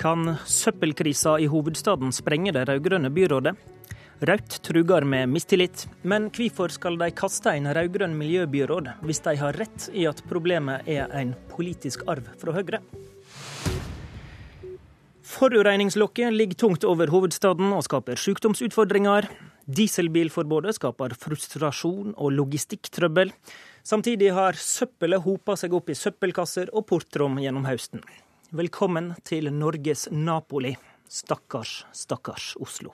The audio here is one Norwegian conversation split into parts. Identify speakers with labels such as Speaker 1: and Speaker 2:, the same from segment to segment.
Speaker 1: Kan søppelkrisa i hovedstaden sprenge det rød-grønne byrådet? Rødt truger med mistillit, men hvorfor skal de kaste en rød-grønn miljøbyråd hvis de har rett i at problemet er en politisk arv fra Høyre? Forurenningslokket ligger tungt over hovedstaden og skaper sykdomsutfordringer. Dieselbilforbudet skaper frustrasjon og logistikktrøbbel. Samtidig har søppelet hopa seg opp i søppelkasser og portrom gjennom høsten. Velkommen til Norges Napoli. Stakkars, stakkars Oslo.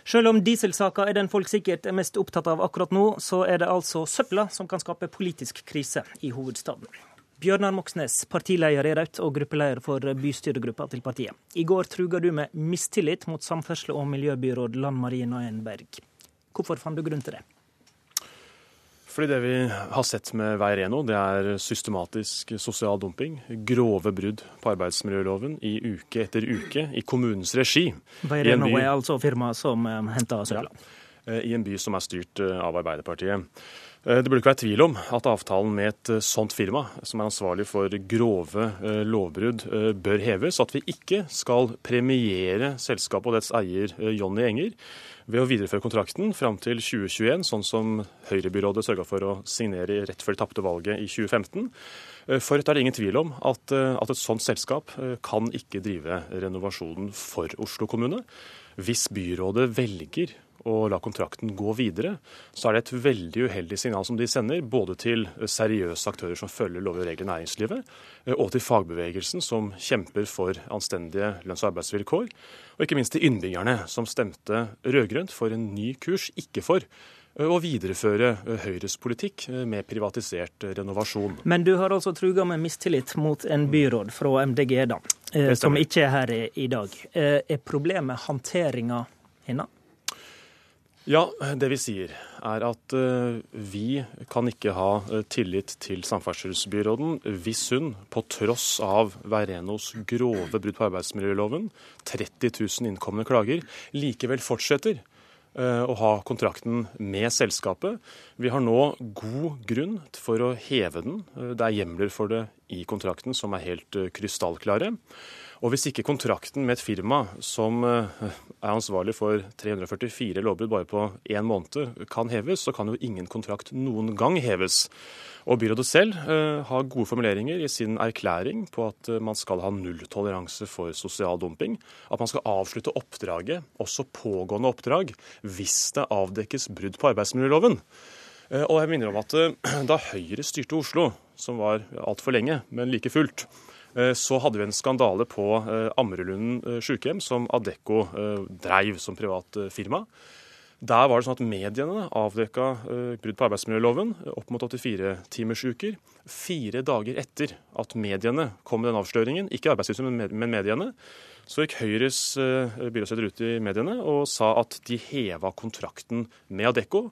Speaker 1: Selv om dieselsaka er den folk sikkert er mest opptatt av akkurat nå, så er det altså søpla som kan skape politisk krise i hovedstaden. Bjørnar Moxnes, partileder i Rødt og gruppeleder for bystyregruppa til partiet. I går truga du med mistillit mot samferdsle- og miljøbyråd Lan Marie Berg. Hvorfor fant du grunn til det?
Speaker 2: Fordi det vi har sett med Veireno, det er systematisk sosial dumping. Grove brudd på arbeidsmiljøloven i uke etter uke i kommunens regi.
Speaker 1: Veireno er altså firmaet som eh, henter søpla? Ja,
Speaker 2: eh, I en by som er styrt eh, av Arbeiderpartiet. Eh, det burde ikke være tvil om at avtalen med et eh, sånt firma, som er ansvarlig for grove eh, lovbrudd, bør heves. At vi ikke skal premiere selskapet og dets eier Jonny Enger ved å videreføre kontrakten fram til 2021, sånn som Høyre-byrådet sørga for å signere rett før de tapte valget i 2015. For Rødt er det ingen tvil om at, at et sånt selskap kan ikke drive renovasjonen for Oslo kommune. Hvis byrådet velger å la kontrakten gå videre, så er det et veldig uheldig signal som de sender, både til seriøse aktører som følger lover og regler i næringslivet, eh, og til fagbevegelsen som kjemper for anstendige lønns- og arbeidsvilkår, og ikke minst til innbyggerne som stemte rød-grønt for en ny kurs, ikke for eh, å videreføre eh, Høyres politikk med privatisert renovasjon.
Speaker 1: Men du har altså truga med mistillit mot en byråd fra MDG, da, som ikke er her i dag. Er problemet håndteringa hennes?
Speaker 2: Ja, det vi sier er at uh, vi kan ikke ha uh, tillit til samferdselsbyråden hvis hun, på tross av Verenos grove brudd på arbeidsmiljøloven, 30 000 innkomne klager, likevel fortsetter uh, å ha kontrakten med selskapet. Vi har nå god grunn for å heve den. Det er hjemler for det i kontrakten som er helt krystallklare. Og hvis ikke kontrakten med et firma som eh, er ansvarlig for 344 lovbrudd bare på én måned, kan heves, så kan jo ingen kontrakt noen gang heves. Og byrådet selv uh, har gode formuleringer i sin erklæring på at uh, man skal ha nulltoleranse for sosial dumping. At man skal avslutte oppdraget, også pågående oppdrag, hvis det avdekkes brudd på arbeidsmiljøloven. Og jeg minner om at da Høyre styrte Oslo, som var altfor lenge, men like fullt, Eh, så hadde vi en skandale på eh, Ammerudlunden eh, sykehjem, som Adecco dreiv som privat firma. Der var det sånn at mediene avdekka brudd på arbeidsmiljøloven, opp mot 84-timersuker, fire dager etter at mediene kom med den avsløringen. Ikke Arbeidstilsynet, men mediene. Så gikk Høyres byrådsleder ut i mediene og sa at de heva kontrakten med Adecco.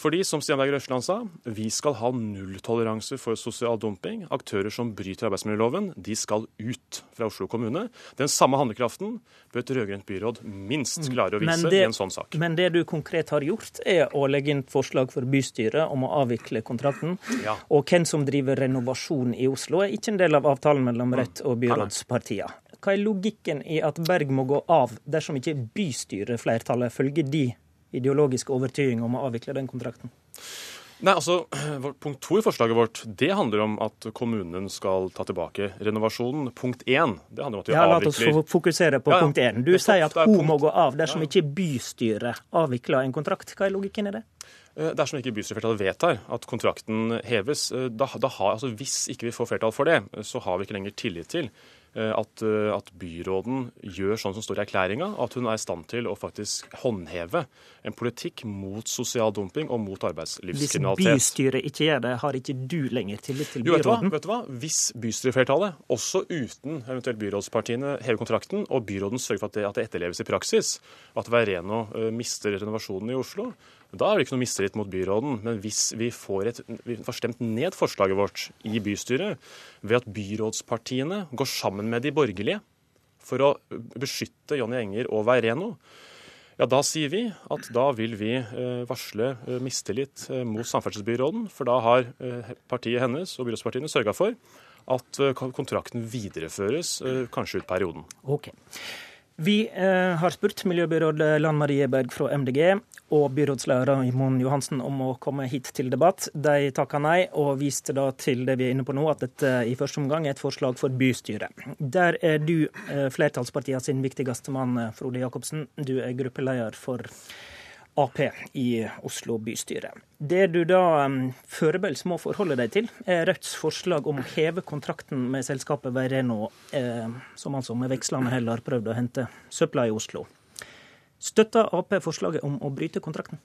Speaker 2: Fordi, som Stian Berger Røsland sa, vi skal ha nulltoleranse for sosial dumping. Aktører som bryter arbeidsmiljøloven, de skal ut fra Oslo kommune. Den samme handlekraften bør et rød-grønt byråd minst mm. klare å vise det, i en sånn sak.
Speaker 1: Men det du konkret har gjort, er å legge inn forslag for bystyret om å avvikle kontrakten. Ja. Og hvem som driver renovasjon i Oslo, er ikke en del av avtalen mellom Rødt og byrådspartiene. Hva er logikken i at Berg må gå av dersom ikke bystyreflertallet følger de ideologisk overtyding om å avvikle den kontrakten?
Speaker 2: Nei, altså, Punkt to i forslaget vårt det handler om at kommunen skal ta tilbake renovasjonen. Punkt én det handler om at vi ja, avvikler
Speaker 1: La oss fokusere på ja, punkt én. Du sier at hun må gå av dersom ja. ikke bystyret avvikler en kontrakt. Hva er logikken i det?
Speaker 2: Eh, dersom ikke bystyreflertallet vedtar at kontrakten heves, eh, da, da har, altså hvis ikke vi får flertall for det, så har vi ikke lenger tillit til at, eh, at, byråden gjør sånn som står i erklæringa, at hun er i stand til å faktisk håndheve en politikk mot sosial dumping og mot arbeidslivskriminalitet.
Speaker 1: Hvis bystyret ikke gjør det, har ikke du lenger tillit til byråden?
Speaker 2: Jo, vet du hva? Vet du hva? Hvis bystyreflertallet, også uten eventuelt byrådspartiene, hever kontrakten, og byråden sørger for at det, at det etterleves i praksis, at Veireno uh, mister renovasjonen i Oslo, da er det ikke noe mistillit mot byråden. Men hvis vi får, et, vi får stemt ned forslaget vårt i bystyret ved at byrådspartiene går sammen med de borgerlige for å beskytte Jonny Enger og Veireno, ja, Da sier vi at da vil vi eh, varsle mistillit eh, mot samferdselsbyråden. For da har partiet hennes og byrådspartiene sørga for at kontrakten videreføres, kanskje ut perioden.
Speaker 1: Okay. Vi eh, har spurt miljøbyråd Lan Marie Berg fra MDG og byrådsleder Imon Johansen om å komme hit til debatt. De takka nei, og viste da til det vi er inne på nå, at dette i første omgang er et forslag for bystyret. Der er du eh, flertallspartiet sin viktigste mann, Frode Jacobsen. Du er gruppeleder for Ap i Oslo bystyre. Det du da foreløpig må forholde deg til, er Rødts forslag om å heve kontrakten med selskapet Veireno, eh, som altså med vekslende hell har prøvd å hente søpla i Oslo. Støtter Ap forslaget om å bryte kontrakten?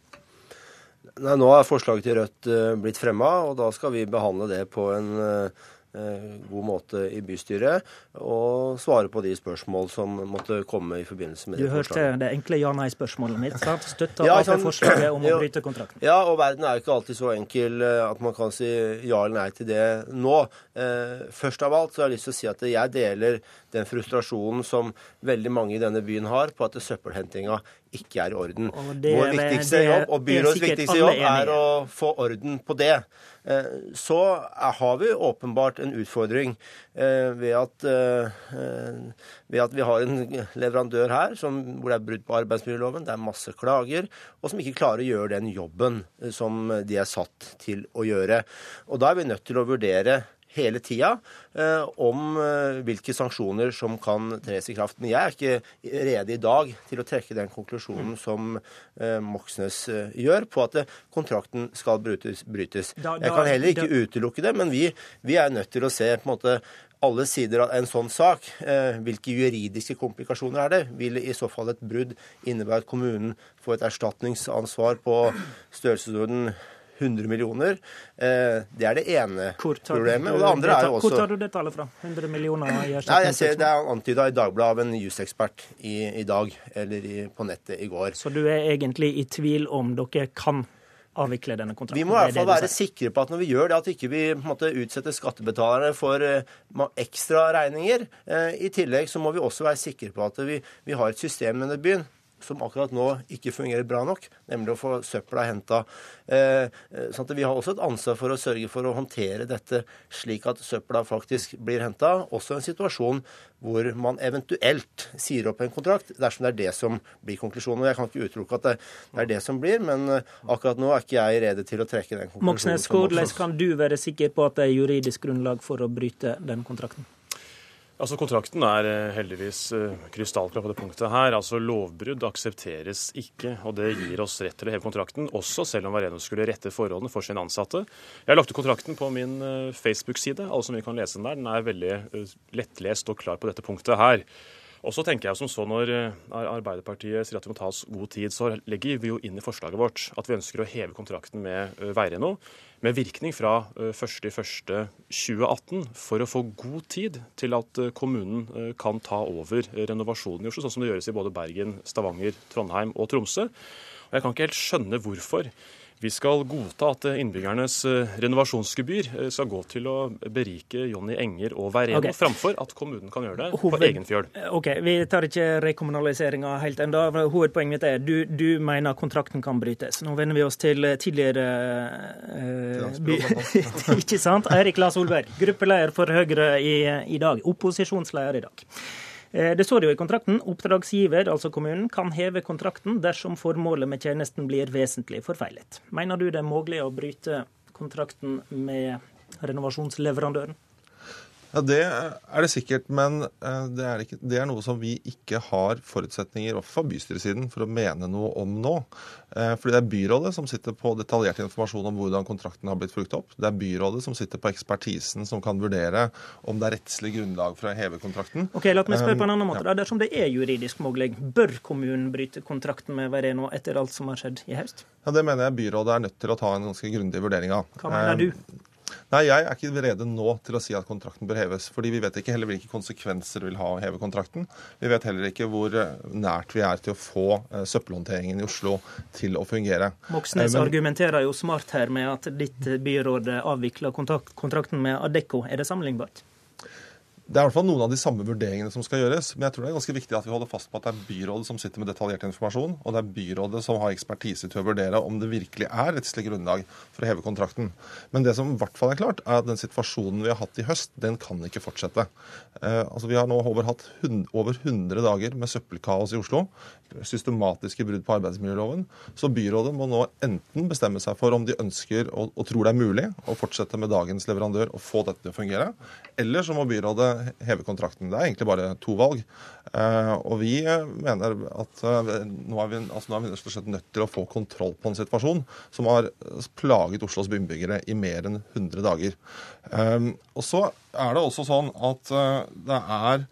Speaker 3: Nei, Nå er forslaget til Rødt uh, blitt fremma, og da skal vi behandle det på en Eh, god måte i bystyret og svare på de spørsmål som måtte komme i forbindelse med
Speaker 1: du
Speaker 3: det
Speaker 1: forslaget. Du hørte det enkle ja-nei-spørsmålet mitt. sant? Støtter ja, sånn, forslaget om å bryte kontrakten?
Speaker 3: Ja, og verden er jo ikke alltid så enkel eh, at man kan si ja eller nei til det nå. Eh, først av alt så har jeg lyst til å si at jeg deler den frustrasjonen som veldig mange i denne byen har på at søppelhentinga ikke er i orden. Vår viktigste jobb og byrådets viktigste jobb er å få orden på det. Eh, så har vi åpenbart en utfordring eh, ved at, eh, ved at vi har en leverandør her som, hvor det er brudd på arbeidsmiljøloven, det er masse klager, og som ikke klarer å gjøre den jobben som de er satt til å gjøre. Og Da er vi nødt til å vurdere hele tida eh, om eh, hvilke sanksjoner som kan tres i kraft. Men jeg er ikke rede i dag til å trekke den konklusjonen som eh, Moxnes gjør, på at kontrakten skal brytes. Jeg kan heller ikke utelukke det, men vi, vi er nødt til å se på en måte alle sider av en sånn sak. hvilke juridiske komplikasjoner er det? Vil i så fall et brudd innebære at kommunen får et erstatningsansvar på størrelsesorden 100 millioner. Eh, det er det ene problemet. Og det andre er jo også
Speaker 1: Hvor tar du det tallet fra? 100 millioner i
Speaker 3: Nei, jeg ser Det er antyda i Dagbladet av en jusekspert i, i dag, eller i, på nettet i går.
Speaker 1: Så du er egentlig i tvil om dere kan avvikle denne kontrakten?
Speaker 3: Vi må i hvert fall være sikre på at når vi gjør det, at ikke vi ikke utsetter skattebetalerne for uh, ekstra regninger. Uh, I tillegg så må vi også være sikre på at vi, vi har et system i denne byen som akkurat nå ikke fungerer bra nok, nemlig å få søpla henta. Eh, sånn vi har også et ansvar for å sørge for å håndtere dette slik at søpla faktisk blir henta. Også en situasjon hvor man eventuelt sier opp en kontrakt, dersom det er det som blir konklusjonen. Jeg kan ikke utelukke at det er det som blir, men eh, akkurat nå er ikke jeg rede til å trekke den konklusjonen.
Speaker 1: Moxnes, hvordan kan du være sikker på at det er juridisk grunnlag for å bryte den kontrakten?
Speaker 2: Altså Kontrakten er eh, heldigvis eh, krystallklar på det punktet her. Altså Lovbrudd aksepteres ikke, og det gir oss rett til å heve kontrakten, også selv om Vareno skulle rette forholdene for sine ansatte. Jeg har lagt ut kontrakten på min eh, Facebook-side, alle som vi kan lese den der. Den er veldig lettlest og klar på dette punktet her. Og så tenker jeg som så Når Arbeiderpartiet sier at vi må ta oss god tid, så legger vi jo inn i forslaget vårt at vi ønsker å heve kontrakten med Veireno med virkning fra 1.1.2018 eh, for å få god tid til at eh, kommunen eh, kan ta over renovasjonen i Oslo, sånn som det gjøres i både Bergen, Stavanger, Trondheim og Tromsø. Og Jeg kan ikke helt skjønne hvorfor vi skal godta at innbyggernes eh, renovasjonsgebyr eh, skal gå til å berike Jonny Enger og Veireno, okay. framfor at kommunen kan gjøre det Hoved... på egen fjøl.
Speaker 1: Ok, Vi tar ikke rekommunaliseringa helt ennå. Hovedpoenget mitt er du, du mener kontrakten kan brytes. Nå vender vi oss til eh, tidligere uh, by... Ikke sant? Eirik La Solberg, gruppeleder for Høyre i, i dag. Opposisjonsleder i dag. Eh, det står jo i kontrakten oppdragsgiver, altså kommunen, kan heve kontrakten dersom formålet med tjenesten blir vesentlig forfeilet. Mener du det er mulig å bryte kontrakten med renovasjonsleverandøren?
Speaker 4: Ja, Det er det sikkert, men eh, det er, ikke, det er, noe som vi ikke har forutsetninger fra bystyresiden for å mene noe om nå. Eh, fordi det er byrådet som sitter på detaljert informasjon om hvordan kontrakten har blitt fulgt opp. Det er byrådet som sitter på ekspertisen som kan vurdere om det er rettslig grunnlag for å heve kontrakten.
Speaker 1: Ok, La meg spørre på en annen måte. Ja. Dersom det er juridisk mulig, bør kommunen bryte kontrakten med Vereno etter alt som har skjedd i høst?
Speaker 4: Ja, Det mener jeg byrådet er nødt til å ta en ganske grundig vurdering av.
Speaker 1: Hva mener du?
Speaker 4: Nei, jeg er ikke rede nå til å si at kontrakten bør heves. fordi vi vet ikke heller hvilke konsekvenser det vil ha å heve kontrakten. Vi vet heller ikke hvor eh, nært vi er til å få uh, søppelhåndteringen i Oslo til å fungere.
Speaker 1: Moxnes uh, men... argumenterer jo smart her med at ditt byråd avvikler kontrakten med Adecco. Er det sammenlignbart?
Speaker 4: Det er i hvert fall noen av de samme vurderingene som skal gjøres. Men jeg tror det er ganske viktig at vi holder fast på at det er byrådet som sitter med detaljert informasjon, og det er byrådet som har ekspertise til å vurdere om det virkelig er rettslig grunnlag for å heve kontrakten. Men det som i hvert fall er klart, er at den situasjonen vi har hatt i høst, den kan ikke fortsette. Eh, altså Vi har nå over hatt over 100 dager med søppelkaos i Oslo. Systematiske brudd på arbeidsmiljøloven. Så byrådet må nå enten bestemme seg for om de ønsker og, og tror det er mulig å fortsette med dagens leverandør og få dette til å fungere, eller så må byrådet heve kontrakten. Det er egentlig bare to valg. Eh, og vi mener at eh, nå er vi, altså nå er vi nødt til å få kontroll på en situasjon som har plaget Oslos innbyggere i mer enn 100 dager. Eh, og så er det også sånn at det er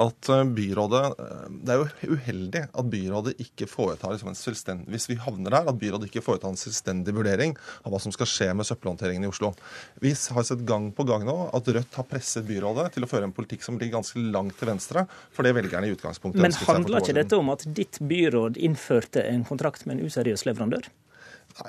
Speaker 4: at eh, byrådet eh, Det er jo uheldig at byrådet ikke foretar liksom en selvstendig Hvis vi havner der, at byrådet ikke foretar en selvstendig vurdering av hva som skal skje med søppelhåndteringen i Oslo. Vi har sett gang på gang nå at Rødt har presset byrådet til å føre en politikk som ligger ganske langt til venstre for det velgerne i utgangspunktet
Speaker 1: Men handler ikke dette om at ditt byråd innførte en kontrakt med en useriøs leverandør?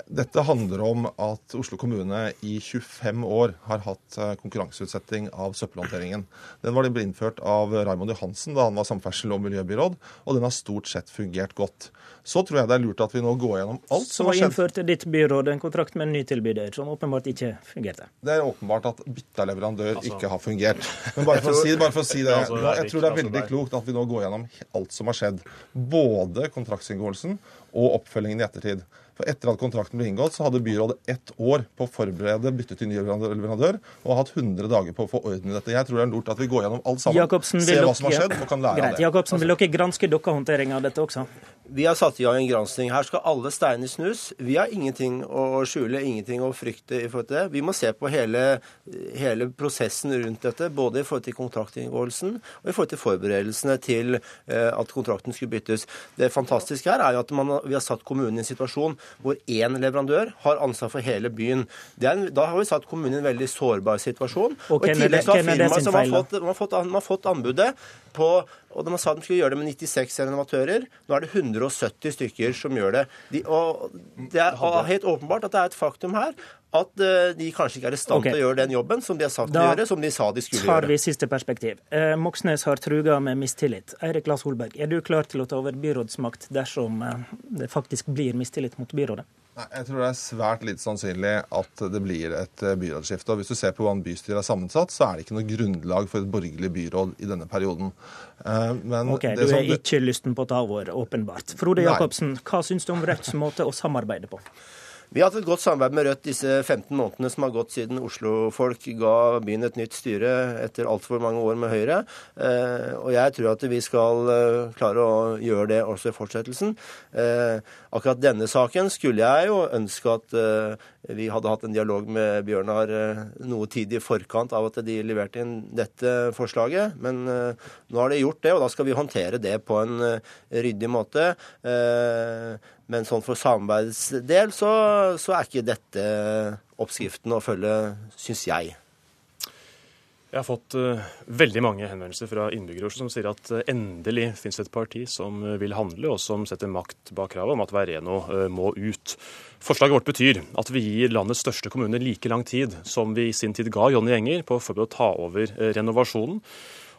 Speaker 4: Dette handler om at Oslo kommune i 25 år har hatt eh, konkurranseutsetting av søppelhåndteringen. Den var ble innført av Raymond Johansen da han var samferdsel- og miljøbyråd, og den har stort sett fungert godt. Så tror jeg det er lurt at vi nå går gjennom alt
Speaker 1: som har skjedd. Så innførte ditt byråd en kontrakt med en ny tilbyder, som åpenbart ikke fungerte?
Speaker 4: Det er åpenbart at bytta leverandør altså, ikke har fungert. Men bare for, å si, bare for å si det, altså, jeg tror det er veldig klokt at vi nå går gjennom alt som har skjedd. Både kontraktsinngåelsen og oppfølgingen i ettertid. For etter at kontrakten ble inngått, så hadde byrådet ett år på å forberede bytte til ny leverandør, og har hatt 100 dager på å få orden i dette. Jeg tror det er lurt at vi går gjennom alt sammen, ser hva som har skjedd, og kan lære
Speaker 1: greit. av
Speaker 4: det.
Speaker 1: Jakobsen, vil dere granske deres håndtering av dette også?
Speaker 3: Vi har satt i gang en gransking. Her skal alle steiner snus. Vi har ingenting å skjule, ingenting å frykte i forhold til det. Vi må se på hele, hele prosessen rundt dette, både i forhold til kontraktinngåelsen og i forhold til forberedelsene til eh, at kontrakten skulle byttes. Det fantastiske her er jo at man, vi har satt kommunen i en situasjon hvor én leverandør har ansvar for hele byen. En, da har vi satt kommunen i en veldig sårbar situasjon.
Speaker 1: Og, og i tillegg så har firmaet som
Speaker 3: har fått, har fått, har fått anbudet på og de sa de skulle gjøre det med 96 renovatører. Nå er det 170 stykker som gjør det. De, og det er helt åpenbart at det er et faktum her at uh, de kanskje ikke er i stand okay. til å gjøre den jobben som de har sagt da å gjøre, som de sa de skulle gjøre.
Speaker 1: Da tar vi siste perspektiv. Eh, Moxnes har truga med mistillit. Eirik Lass Holberg, er du klar til å ta over byrådsmakt dersom eh, det faktisk blir mistillit mot byrådet?
Speaker 4: Nei, Jeg tror det er svært lite sannsynlig at det blir et eh, byrådsskifte. Og Hvis du ser på hvordan bystyret er sammensatt, så er det ikke noe grunnlag for et borgerlig byråd i denne perioden.
Speaker 1: Eh, men ok, Du er ikke lysten på å ta over, åpenbart. Frode Jacobsen, hva syns du om Rødts måte å samarbeide på?
Speaker 3: Vi har hatt et godt samarbeid med Rødt disse 15 månedene som har gått siden Oslo-folk ga byen et nytt styre etter altfor mange år med Høyre. Eh, og jeg tror at vi skal eh, klare å gjøre det også i fortsettelsen. Eh, akkurat denne saken skulle jeg jo ønske at vi hadde hatt en dialog med Bjørnar noe tid i forkant av at de leverte inn dette forslaget. Men nå har de gjort det, og da skal vi håndtere det på en ryddig måte. Men sånn for samarbeidsdel så, så er ikke dette oppskriften å følge, syns jeg.
Speaker 2: Jeg har fått uh, veldig mange henvendelser fra innbyggere som sier at uh, endelig finnes et parti som uh, vil handle, og som setter makt bak kravet om at Veireno må ut. Forslaget vårt betyr at vi gir landets største kommune like lang tid som vi i sin tid ga Jonny Enger på å ta over renovasjonen.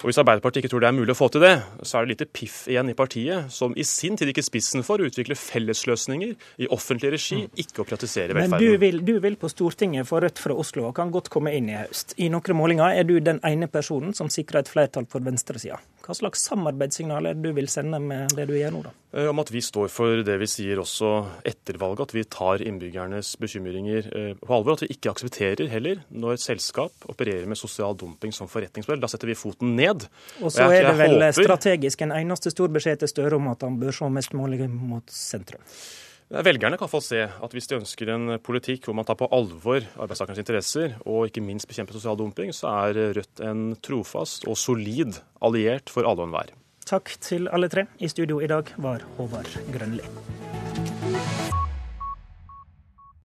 Speaker 2: Og Hvis Arbeiderpartiet ikke tror det er mulig å få til det, så er det lite piff igjen i partiet, som i sin tid gikk i spissen for å utvikle fellesløsninger i offentlig regi, mm. ikke å privatisere velferden.
Speaker 1: Men du vil, du vil på Stortinget få Rødt fra Oslo og kan godt komme inn i høst. I noen målinger er du den ene personen som sikrer et flertall for venstresida. Hva slags samarbeidssignal er det du vil sende med det du gjør nå, da?
Speaker 2: Eh, om at vi står for det vi sier også etter valget, at vi tar innbyggernes bekymringer eh, på alvor. At vi ikke aksepterer heller når et selskap opererer med sosial dumping som forretningsmodell. Da setter vi foten ned.
Speaker 1: Og så er det vel håper... strategisk en eneste stor beskjed til Støre om at han bør se mest mulig mot sentrum.
Speaker 2: Velgerne kan få se at hvis de ønsker en politikk hvor man tar på alvor arbeidstakernes interesser, og ikke minst bekjemper sosial dumping, så er Rødt en trofast og solid alliert for alle og enhver.
Speaker 1: Takk til alle tre. I studio i dag var Håvard Grønli.